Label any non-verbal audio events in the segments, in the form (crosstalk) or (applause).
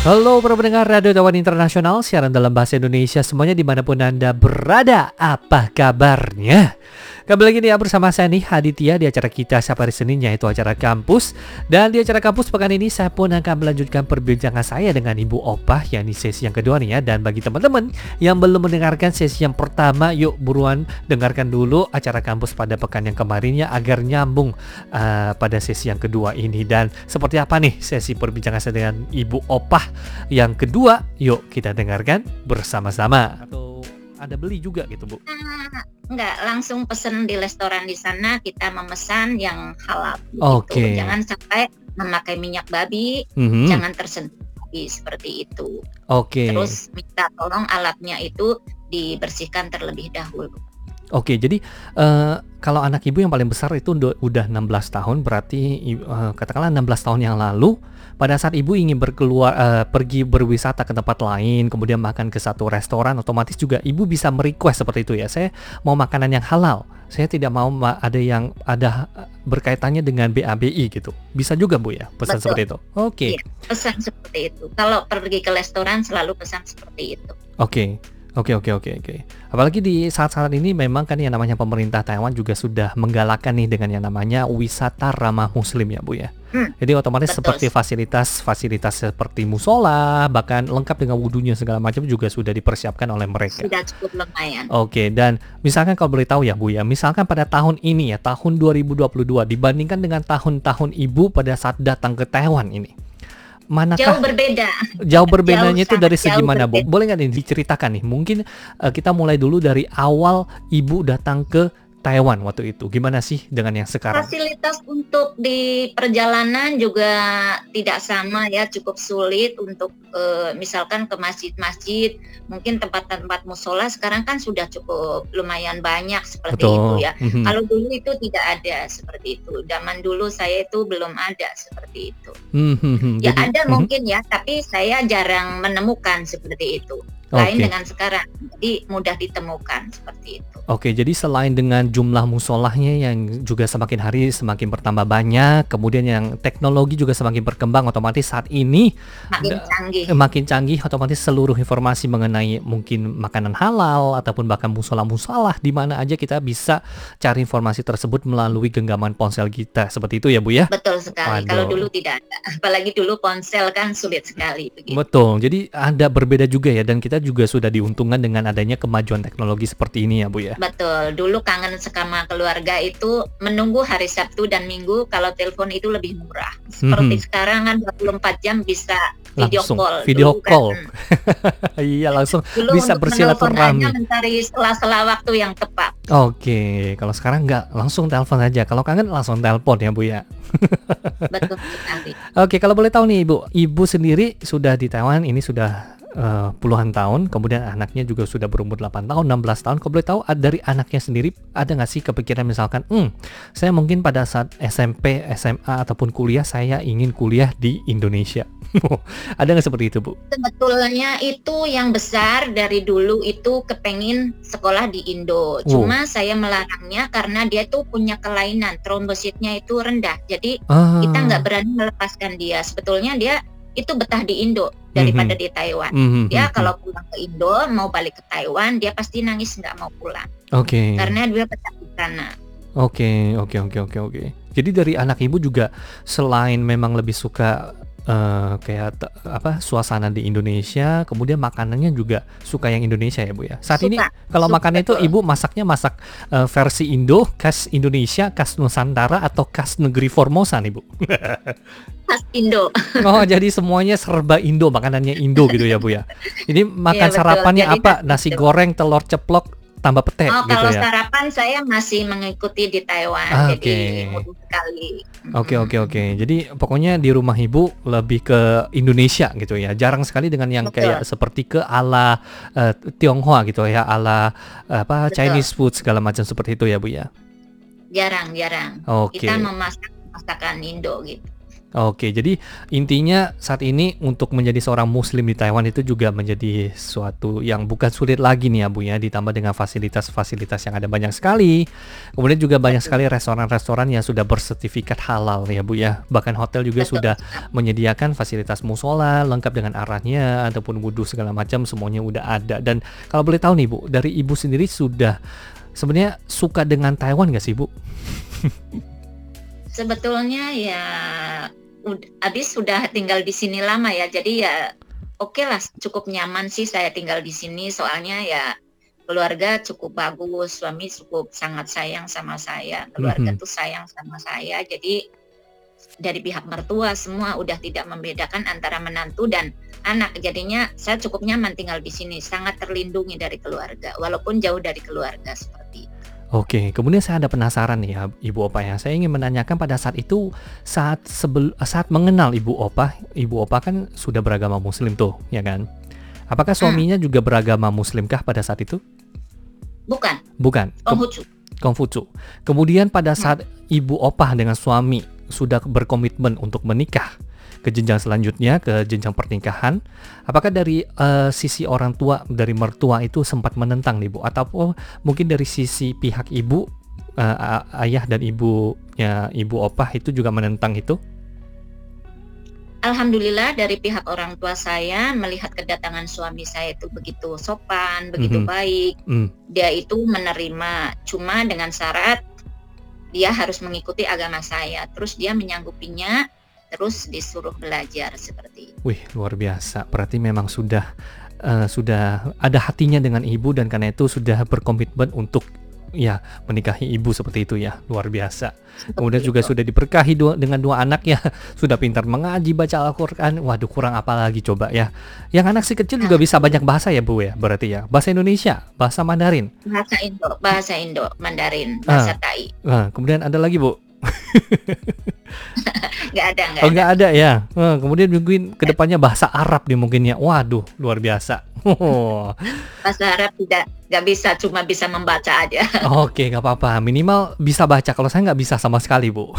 Halo para pendengar Radio Taiwan Internasional, siaran dalam bahasa Indonesia semuanya di mana pun Anda berada, apa kabarnya? Kembali lagi nih ya bersama saya nih Haditya di acara kita setiap hari Senin yaitu acara kampus. Dan di acara kampus pekan ini saya pun akan melanjutkan perbincangan saya dengan Ibu Opah yakni sesi yang kedua nih ya. Dan bagi teman-teman yang belum mendengarkan sesi yang pertama yuk buruan dengarkan dulu acara kampus pada pekan yang kemarinnya agar nyambung uh, pada sesi yang kedua ini. Dan seperti apa nih sesi perbincangan saya dengan Ibu Opah yang kedua? Yuk kita dengarkan bersama-sama ada beli juga gitu Bu? Enggak, langsung pesen di restoran di sana kita memesan yang halal. gitu. Oke. Okay. Jangan sampai memakai minyak babi, Mhm. jangan tersentuh babi, seperti itu. Oke. Terus minta tolong alatnya itu dibersihkan terlebih dahulu. Oke, jadi eh, kalau anak ibu yang paling besar itu udah udah 16 tahun, berarti eh, katakanlah 16 tahun yang lalu, pada saat ibu ingin berkeluar eh, pergi berwisata ke tempat lain, kemudian makan ke satu restoran, otomatis juga ibu bisa merequest seperti itu ya. Saya mau makanan yang halal. Saya tidak mau ma- ada yang ada berkaitannya dengan BABI gitu. Bisa juga Bu ya pesan Betul. seperti itu. Oke. Iya. Pesan seperti itu. Kalau pergi ke restoran selalu pesan seperti itu. Oke, oke, oke, oke, oke. Apalagi di saat-saat ini memang kan yang namanya pemerintah Taiwan juga sudah menggalakkan nih dengan yang namanya wisata ramah Muslim ya bu ya. Hmm, Jadi otomatis betul. seperti fasilitas-fasilitas seperti musola, bahkan lengkap dengan wudhunya segala macam juga sudah dipersiapkan oleh mereka. Sudah cukup lumayan. Oke, dan misalkan kalau boleh tahu ya Bu ya, misalkan pada tahun ini ya, tahun 2022 dibandingkan dengan tahun-tahun Ibu pada saat datang ke Taiwan ini. Manakah Jauh berbeda. jauh berbedanya itu dari segi mana Bu? Boleh nggak nih diceritakan nih? Mungkin eh, kita mulai dulu dari awal Ibu datang ke Taiwan waktu itu. Gimana sih dengan yang sekarang? Fasilitas untuk di perjalanan juga tidak sama ya, cukup sulit untuk eh, misalkan ke masjid-masjid, mungkin tempat-tempat musola sekarang kan sudah cukup lumayan banyak seperti itu Betul. ya. Mhm. Kalau dulu itu tidak ada seperti itu. Zaman dulu saya itu belum ada seperti itu. Hmm, hmm, hmm. Ya Jadi- ada mhm. mungkin ya, tapi saya jarang menemukan seperti itu. Lain dengan sekarang, jadi mudah ditemukan seperti itu. Oke, jadi selain dengan jumlah musolahnya yang juga semakin hari semakin bertambah banyak, kemudian yang teknologi juga semakin berkembang, otomatis saat ini Makin canggih. makin canggih, otomatis seluruh informasi mengenai mungkin makanan halal ataupun bahkan musola-musola di mana aja kita bisa cari informasi tersebut melalui genggaman ponsel kita. Seperti itu ya, Bu ya? Betul sekali. Waduh. Kalau dulu tidak ada, apalagi dulu ponsel kan sulit sekali begitu. Betul. Jadi ada berbeda juga ya dan kita juga sudah diuntungkan dengan adanya kemajuan teknologi seperti ini ya, Bu ya. Betul. Dulu kangen sama keluarga itu menunggu hari Sabtu dan Minggu kalau telepon itu lebih murah. Seperti Mhm. sekarang kan 24 jam bisa video Langsung call. video Dulu call. Kan, (laughs) iya, langsung dulu bisa bersilaturahmi. mencari sela-sela waktu yang tepat. Oke, kalau sekarang nggak langsung telepon aja. Kalau kangen langsung telepon ya Bu ya. Betul sekali. (laughs) Oke, kalau boleh tahu nih Ibu, Ibu sendiri sudah di Taiwan ini sudah eh, puluhan tahun, kemudian anaknya juga sudah berumur 8 tahun, 16 tahun. Kalau boleh tahu dari anaknya sendiri ada nggak sih kepikiran misalkan, hmm, saya mungkin pada saat SMP, SMA ataupun kuliah saya ingin kuliah di Indonesia. (laughs) ada nggak seperti itu Bu? Sebetulnya itu yang besar dari dulu itu kepengin sekolah di Indo. Cuma saya melarangnya karena dia tuh punya kelainan trombositnya itu rendah. Jadi Ah, kita nggak berani melepaskan dia. Sebetulnya dia itu betah di Indo daripada di Taiwan. mhm, Dia mhm. kalau pulang ke Indo mau balik ke Taiwan dia pasti nangis nggak mau pulang Oke. karena dia betah di sana. Oke, oke, oke, oke, oke. Jadi dari anak ibu juga selain memang lebih suka eh, kayak apa suasana di Indonesia, kemudian makanannya juga suka yang Indonesia ya bu ya. Saat ini Suka, kalau suka, makannya itu ibu masaknya masak eh, versi Indo, khas Indonesia, khas Nusantara atau khas negeri Formosa nih bu. (laughs) Khas Indo. (laughs) Oh jadi semuanya serba Indo, makanannya Indo gitu ya bu ya. Ini makan betul. sarapannya Jadi apa? Nasi goreng, telur ceplok, tambah pete Oh, gitu kalau ya. sarapan saya masih mengikuti di Taiwan, Ah, jadi mudah sekali. Oke oke oke. Jadi pokoknya di rumah ibu lebih ke Indonesia gitu ya. Jarang sekali dengan yang Betul. kayak seperti ke ala eh, Tionghoa gitu ya, ala eh, apa Betul. Chinese food segala macam seperti itu ya bu ya. Jarang, jarang. Oke. Kita memasak masakan Indo gitu. Oke, jadi intinya saat ini untuk menjadi seorang muslim di Taiwan itu juga menjadi suatu yang bukan sulit lagi nih ya Bu ya, ditambah dengan fasilitas-fasilitas yang ada banyak sekali. Kemudian juga banyak sekali restoran-restoran yang sudah bersertifikat halal ya Bu ya. Bahkan hotel juga sudah menyediakan fasilitas musola lengkap dengan arahnya ataupun wudhu segala macam semuanya udah ada. Dan kalau boleh tahu nih Bu, dari Ibu sendiri sudah sebenarnya suka dengan Taiwan nggak sih Bu? (laughs) Sebetulnya ya ud- Abis sudah tinggal di sini lama ya, jadi ya oke lah cukup nyaman sih saya tinggal di sini soalnya ya keluarga cukup bagus, suami cukup sangat sayang sama saya, keluarga Mhm. tuh sayang sama saya, jadi dari pihak mertua semua udah tidak membedakan antara menantu dan anak, jadinya saya cukup nyaman tinggal di sini, sangat terlindungi dari keluarga, walaupun jauh dari keluarga seperti itu. Oke, kemudian saya ada penasaran nih ya, Ibu Opa ya. Saya ingin menanyakan pada saat itu saat sebel saat mengenal Ibu Opa, Ibu Opa kan sudah beragama Muslim tuh, ya kan? Apakah suaminya juga beragama Muslimkah pada saat itu? Bukan, Bukan, Konghucu. Kongfucu. Kemudian pada saat Ibu Opa dengan suami sudah berkomitmen untuk menikah ke jenjang selanjutnya ke jenjang pernikahan, apakah dari eh, sisi orang tua dari mertua itu sempat menentang nih Bu ataupun mungkin dari sisi pihak ibu a- ayah dan ibunya Ibu Opah itu juga menentang itu? Alhamdulillah dari pihak orang tua saya melihat kedatangan suami saya itu begitu sopan, begitu Mhm. baik. Hmm. Dia itu menerima, cuma dengan syarat dia harus mengikuti agama saya. Terus dia menyanggupinya, terus disuruh belajar seperti itu. Wih, luar biasa. Berarti memang sudah eh, sudah ada hatinya dengan ibu dan karena itu sudah berkomitmen untuk ya menikahi ibu seperti itu ya. Luar biasa. Kemudian Seperti juga itu. sudah diberkahi dua- dengan dua anak ya. (laughs) Sudah pintar mengaji, baca Al-Qur'an. Waduh, kurang apa lagi coba ya. Yang anak si kecil juga bisa banyak bahasa ya, Bu ya. Berarti ya. Bahasa Indonesia, bahasa Mandarin. bahasa Indo, bahasa Indo, Mandarin, Ah. bahasa Tai. Nah, kemudian ada lagi, Bu. (laughs) Nggak ada, nggak Oh, ada. ada ya. Eh, kemudian mungkin ke depannya bahasa Arab nih mungkin ya. Waduh, luar biasa. Oh. (laughs) Bahasa Arab tidak nggak bisa, cuma bisa membaca aja. (laughs) Oke, nggak apa-apa. Minimal bisa baca. Kalau saya nggak bisa sama sekali, Bu.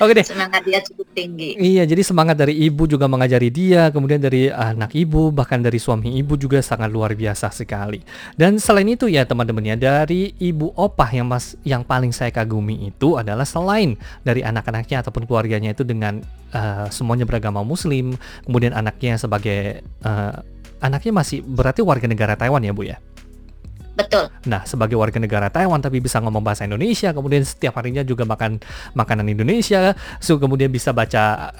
Oke deh. Semangat dia cukup tinggi. Iya, jadi semangat dari ibu juga mengajari dia, kemudian dari anak ibu, bahkan dari suami ibu juga sangat luar biasa sekali. Dan selain itu ya teman-teman ya, dari ibu opah yang mas yang paling saya kagumi itu adalah selain dari anak-anaknya ataupun keluarganya itu dengan eh, semuanya beragama muslim, kemudian anaknya sebagai eh, anaknya masih berarti warga negara Taiwan ya Bu ya? Betul. Nah, sebagai warga negara Taiwan tapi bisa ngomong bahasa Indonesia, kemudian setiap harinya juga makan makanan Indonesia, so kemudian bisa baca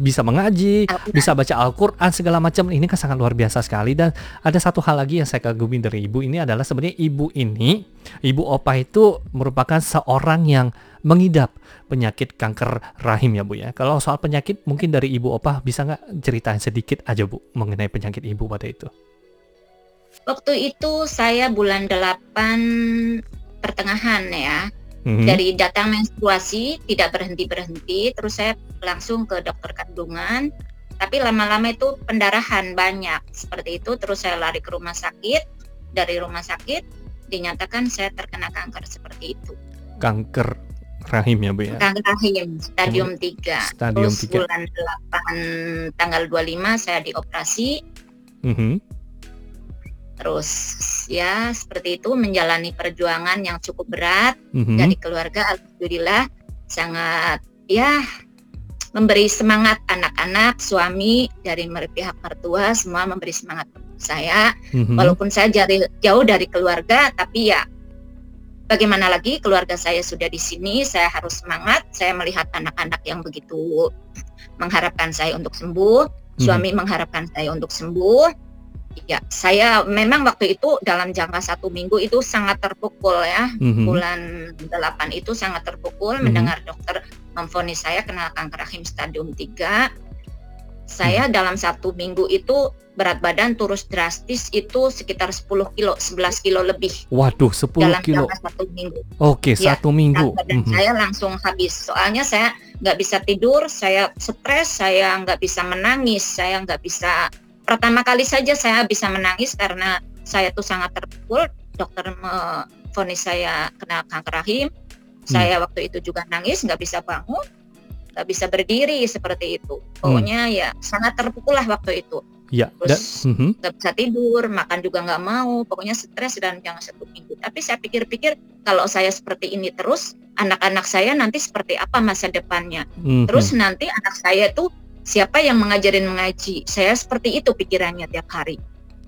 bisa mengaji, Al-Quran. bisa baca Al-Qur'an segala macam. Ini kan sangat luar biasa sekali dan ada satu hal lagi yang saya kagumi dari ibu ini adalah sebenarnya ibu ini, ibu Opa itu merupakan seorang yang mengidap penyakit kanker rahim ya Bu ya. Kalau soal penyakit mungkin dari ibu Opa bisa nggak ceritain sedikit aja Bu mengenai penyakit ibu pada itu? Waktu itu saya bulan 8 pertengahan ya. Mhm. Dari datang menstruasi tidak berhenti-berhenti, terus saya langsung ke dokter kandungan. Tapi lama-lama itu pendarahan banyak seperti itu, terus saya lari ke rumah sakit. Dari rumah sakit dinyatakan saya terkena kanker seperti itu. kanker rahim ya Bu ya. Kanker rahim stadium 3. Stadium terus 3. bulan 8 tanggal 25 saya dioperasi. Mhm. Terus ya seperti itu menjalani perjuangan yang cukup berat. Mhm. dari keluarga alhamdulillah sangat ya memberi semangat anak-anak, suami dari pihak mertua semua memberi semangat saya. Mhm. walaupun saya jari- jauh dari keluarga tapi ya bagaimana lagi keluarga saya sudah di sini saya harus semangat. Saya melihat anak-anak yang begitu mengharapkan saya untuk sembuh. Suami mengharapkan saya untuk sembuh ya saya memang waktu itu dalam jangka satu minggu itu sangat terpukul ya Mhm. bulan 8 itu sangat terpukul Mhm. mendengar dokter memvonis saya kena kanker rahim stadium 3 saya Mhm. dalam satu minggu itu berat badan turun drastis itu sekitar 10 kilo 11 kilo lebih Waduh, 10 dalam kilo. jangka satu minggu Oke, Ya, satu minggu. Mhm. saya langsung habis soalnya saya nggak bisa tidur saya stres saya nggak bisa menangis saya nggak bisa pertama kali saja saya bisa menangis karena saya tuh sangat terpukul dokter memvonis saya kena kanker rahim Hmm. saya waktu itu juga nangis nggak bisa bangun nggak bisa berdiri seperti itu. Pokoknya ya sangat terpukul lah waktu itu. Ya, Terus mhm. nggak bisa tidur, makan juga nggak mau, pokoknya stres dan jangan satu minggu. Tapi saya pikir-pikir kalau saya seperti ini terus, anak-anak saya nanti seperti apa masa depannya? Mhm. Terus nanti anak saya tuh siapa yang mengajarin mengaji? Saya seperti itu pikirannya tiap hari.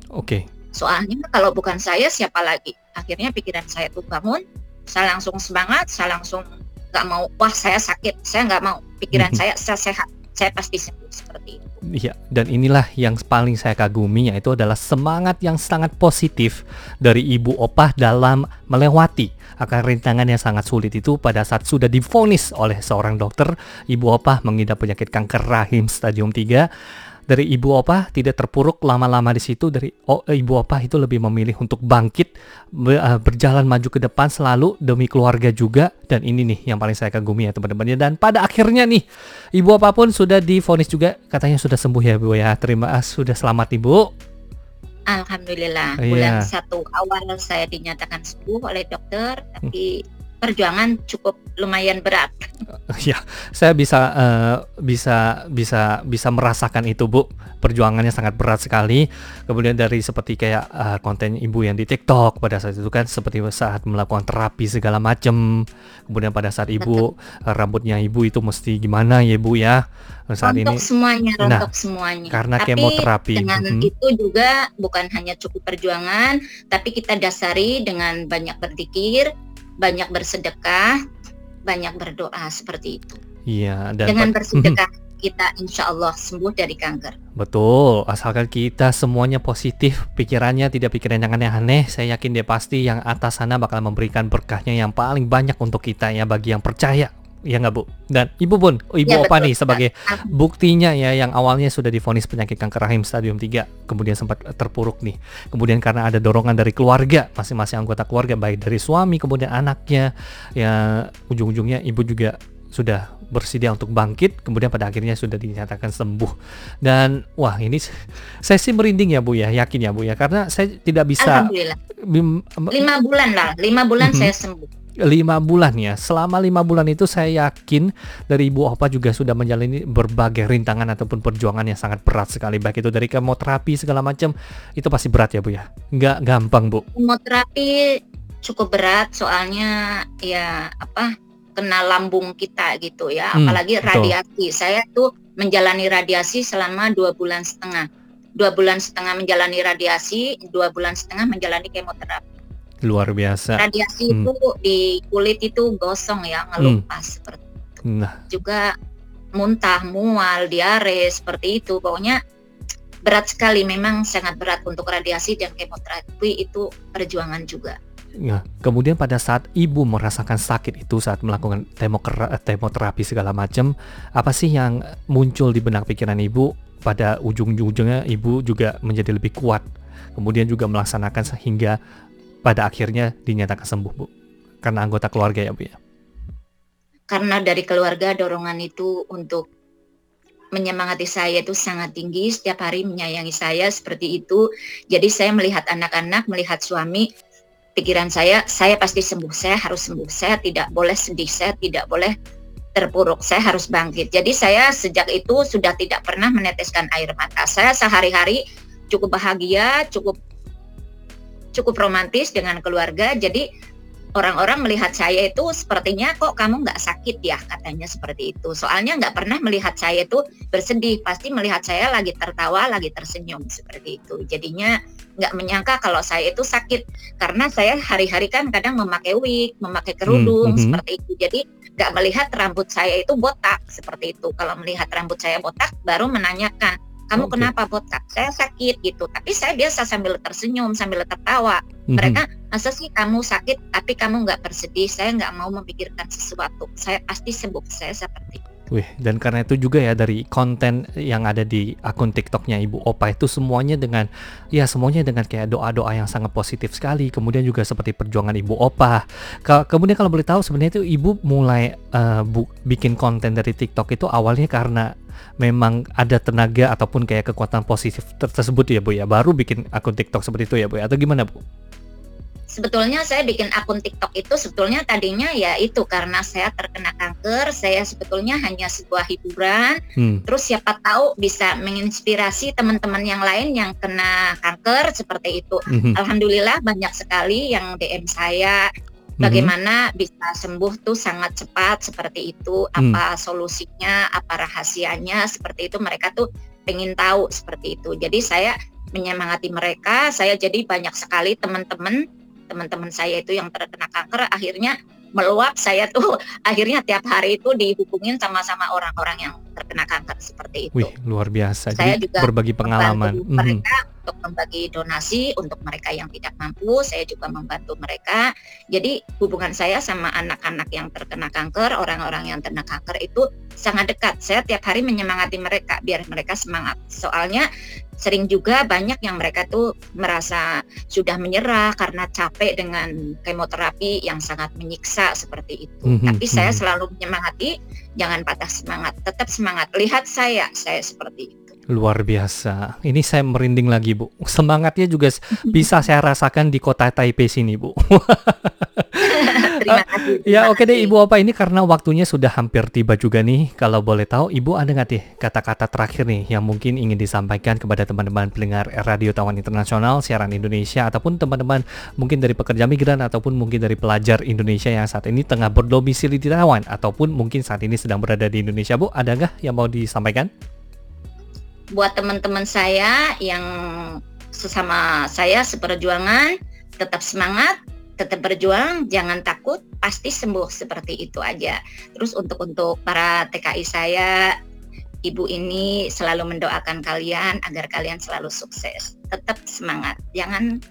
Oke. Soalnya kalau bukan saya siapa lagi? Akhirnya pikiran saya tuh bangun, saya langsung semangat, saya langsung nggak mau, wah saya sakit, saya nggak mau. Pikiran (laughs) saya saya sehat, saya pasti seperti itu. Iya, dan inilah yang paling saya kagumi yaitu adalah semangat yang sangat positif dari Ibu Opah dalam melewati akan rintangan yang sangat sulit itu pada saat sudah divonis oleh seorang dokter Ibu Opah mengidap penyakit kanker rahim stadium 3 dari Ibu Opah tidak terpuruk lama-lama di situ dari oh, eh, Ibu Opah itu lebih memilih untuk bangkit eh, berjalan maju ke depan selalu demi keluarga juga. Dan ini nih yang paling saya kagumi ya teman-teman dan pada akhirnya nih Ibu Opah pun sudah divonis juga. Katanya sudah sembuh ya Bu ya. Terima kasih sudah selamat Ibu. Alhamdulillah Iya. bulan satu awal saya dinyatakan sembuh oleh dokter, tapi perjuangan cukup lumayan berat. (laughs) ya saya bisa eh, bisa bisa bisa merasakan itu Bu perjuangannya sangat berat sekali kemudian dari seperti kayak eh, konten ibu yang di TikTok pada saat itu kan seperti saat melakukan terapi segala macam kemudian pada saat ibu eh, rambutnya ibu itu mesti gimana ya Bu ya saat Rontok ini semuanya, Nah, semuanya. karena tapi kemoterapi. dengan Mhm. itu juga bukan hanya cukup perjuangan, tapi kita dasari dengan banyak berpikir, banyak bersedekah, banyak berdoa seperti itu. iya dan dengan bersedekah (laughs) kita insya Allah sembuh dari kanker. Betul, asalkan kita semuanya positif, pikirannya tidak pikiran yang aneh-aneh, saya yakin dia pasti yang atas sana bakal memberikan berkahnya yang paling banyak untuk kita ya bagi yang percaya. Ya nggak Bu? Dan Ibu pun, Ibu Ya, apa betul. nih sebagai buktinya ya yang awalnya sudah divonis penyakit kanker rahim stadium 3 kemudian sempat terpuruk nih. Kemudian karena ada dorongan dari keluarga, masing-masing anggota keluarga baik dari suami kemudian anaknya ya ujung-ujungnya Ibu juga sudah bersedia untuk bangkit kemudian pada akhirnya sudah dinyatakan sembuh dan wah ini s- saya sih merinding ya Bu ya yakin ya Bu ya karena saya tidak bisa Alhamdulillah. Lima bulan lah, lima bulan Mhm. saya sembuh. Lima bulan ya selama lima bulan itu saya yakin dari Ibu Opa juga sudah menjalani berbagai rintangan ataupun perjuangan yang sangat berat sekali baik itu dari kemoterapi segala macam itu pasti berat ya Bu ya nggak gampang Bu Kemoterapi cukup berat soalnya ya apa kena lambung kita gitu ya, Hmm, apalagi betul. radiasi. Saya tuh menjalani radiasi selama dua bulan setengah. Dua bulan setengah menjalani radiasi, dua bulan setengah menjalani kemoterapi. Luar biasa Radiasi Hmm. itu di kulit itu gosong ya, ngelupas seperti nah juga muntah, mual, diare seperti itu. Pokoknya berat sekali, memang sangat berat untuk radiasi dan kemoterapi itu perjuangan juga. Nah, kemudian pada saat ibu merasakan sakit itu saat melakukan temoterapi segala macam, apa sih yang muncul di benak pikiran ibu pada ujung-ujungnya ibu juga menjadi lebih kuat, kemudian juga melaksanakan sehingga pada akhirnya dinyatakan sembuh bu, karena anggota keluarga ya bu ya. Karena dari keluarga dorongan itu untuk menyemangati saya itu sangat tinggi, setiap hari menyayangi saya seperti itu. Jadi saya melihat anak-anak, melihat suami, pikiran saya, saya pasti sembuh, saya harus sembuh, saya tidak boleh sedih, saya tidak boleh terpuruk, saya harus bangkit. Jadi saya sejak itu sudah tidak pernah meneteskan air mata. Saya sehari-hari cukup bahagia, cukup cukup romantis dengan keluarga. Jadi orang-orang melihat saya itu sepertinya kok kamu nggak sakit ya katanya seperti itu. Soalnya nggak pernah melihat saya itu bersedih, pasti melihat saya lagi tertawa, lagi tersenyum seperti itu. Jadinya nggak menyangka kalau saya itu sakit karena saya hari-hari kan kadang memakai wig, memakai kerudung Hmm, seperti itu. Jadi nggak melihat rambut saya itu botak seperti itu. Kalau melihat rambut saya botak, baru menanyakan kamu Oke. kenapa botak? Saya sakit gitu. Tapi saya biasa sambil tersenyum, sambil tertawa Mhm. mereka masa sih kamu sakit tapi kamu nggak bersedih saya nggak mau memikirkan sesuatu saya pasti sembuh saya seperti itu. Wih, dan karena itu juga ya dari konten yang ada di akun TikToknya Ibu Opa itu semuanya dengan ya semuanya dengan kayak doa-doa yang sangat positif sekali. Kemudian juga seperti perjuangan Ibu Opa. Ke- kemudian kalau boleh tahu sebenarnya itu Ibu mulai eh, bu- bikin konten dari TikTok itu awalnya karena memang ada tenaga ataupun kayak kekuatan positif ter- tersebut ya Bu ya. Baru bikin akun TikTok seperti itu ya Bu ya. Atau gimana Bu? sebetulnya saya bikin akun TikTok itu sebetulnya tadinya ya itu karena saya terkena kanker, saya sebetulnya hanya sebuah hiburan. Hmm. Terus siapa tahu bisa menginspirasi teman-teman yang lain yang kena kanker seperti itu. Hmm. Alhamdulillah banyak sekali yang DM saya hmm. bagaimana bisa sembuh tuh sangat cepat seperti itu, hmm. apa solusinya, apa rahasianya seperti itu mereka tuh pengen tahu seperti itu. Jadi saya menyemangati mereka, saya jadi banyak sekali teman-teman teman-teman saya itu yang terkena kanker akhirnya meluap saya tuh (laughs) akhirnya tiap hari itu dihubungin sama-sama orang-orang yang terkena kanker seperti itu. Wih, luar biasa. Saya Jadi juga berbagi pengalaman. Mhm. Mereka mm -hmm. Untuk membagi donasi untuk mereka yang tidak mampu, saya juga membantu mereka. Jadi hubungan saya sama anak-anak yang terkena kanker, orang-orang yang terkena kanker itu sangat dekat. Saya tiap hari menyemangati mereka biar mereka semangat. Soalnya sering juga banyak yang mereka tuh merasa sudah menyerah karena capek dengan kemoterapi yang sangat menyiksa seperti itu. Mm -hmm. Tapi saya mhm. selalu menyemangati, jangan patah semangat, tetap semangat. Lihat saya, saya seperti itu. Luar biasa. Ini saya merinding lagi, Bu. Semangatnya juga (laughs) bisa saya rasakan di kota Taipei sini, Bu. (laughs) terima kasih. Terima (laughs) ya oke okay deh Ibu apa ini karena waktunya sudah hampir tiba juga nih. Kalau boleh tahu Ibu ada nggak deh kata-kata terakhir nih yang mungkin ingin disampaikan kepada teman-teman pendengar Radio Tawan Internasional, siaran Indonesia ataupun teman-teman mungkin dari pekerja migran ataupun mungkin dari pelajar Indonesia yang saat ini tengah berdomisili di Taiwan ataupun mungkin saat ini sedang berada di Indonesia Bu, ada nggak yang mau disampaikan? Buat teman-teman saya yang sesama saya seperjuangan tetap semangat tetap berjuang, jangan takut, pasti sembuh seperti itu aja. Terus untuk untuk para TKI saya, ibu ini selalu mendoakan kalian agar kalian selalu sukses. Tetap semangat, jangan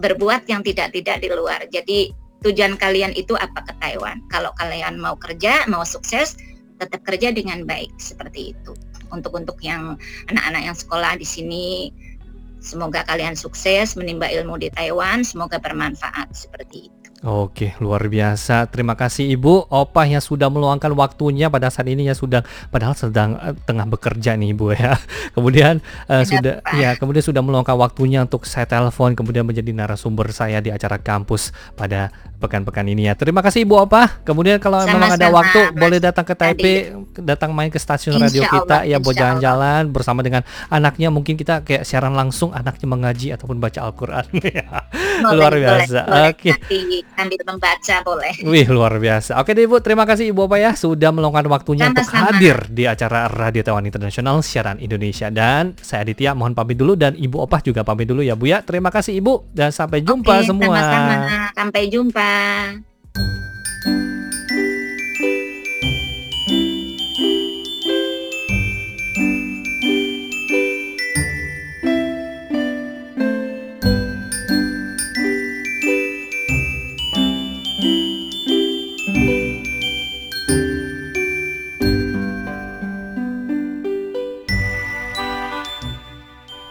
berbuat yang tidak-tidak di luar. Jadi tujuan kalian itu apa ke Taiwan? Kalau kalian mau kerja, mau sukses, tetap kerja dengan baik seperti itu. Untuk untuk yang anak-anak yang sekolah di sini Semoga kalian sukses menimba ilmu di Taiwan, semoga bermanfaat seperti itu. Oke, luar biasa. Terima kasih Ibu Opah yang sudah meluangkan waktunya pada saat ini ya sudah padahal sedang uh, tengah bekerja nih Ibu ya. (laughs) Kemudian uh, sudah Pak. ya, kemudian sudah meluangkan waktunya untuk saya telepon kemudian menjadi narasumber saya di acara kampus pada pekan-pekan ini ya. Terima kasih Ibu Opah. Kemudian kalau Sama-sama, memang ada waktu Mas boleh datang ke Taipei, datang main ke stasiun insya radio kita Allah, ya buat jalan-jalan bersama dengan anaknya mungkin kita kayak siaran langsung anaknya mengaji ataupun baca Al-Qur'an (laughs) ya. luar biasa. Oke. Okay sambil membaca boleh. Wih luar biasa. Oke deh Ibu, terima kasih Ibu Apa ya sudah meluangkan waktunya Sama-sama. untuk hadir di acara Radio Taiwan Internasional siaran Indonesia dan saya Aditya mohon pamit dulu dan Ibu Opah juga pamit dulu ya Bu ya. Terima kasih Ibu dan sampai jumpa Oke, semua. Sama-sama. Sampai jumpa. 안.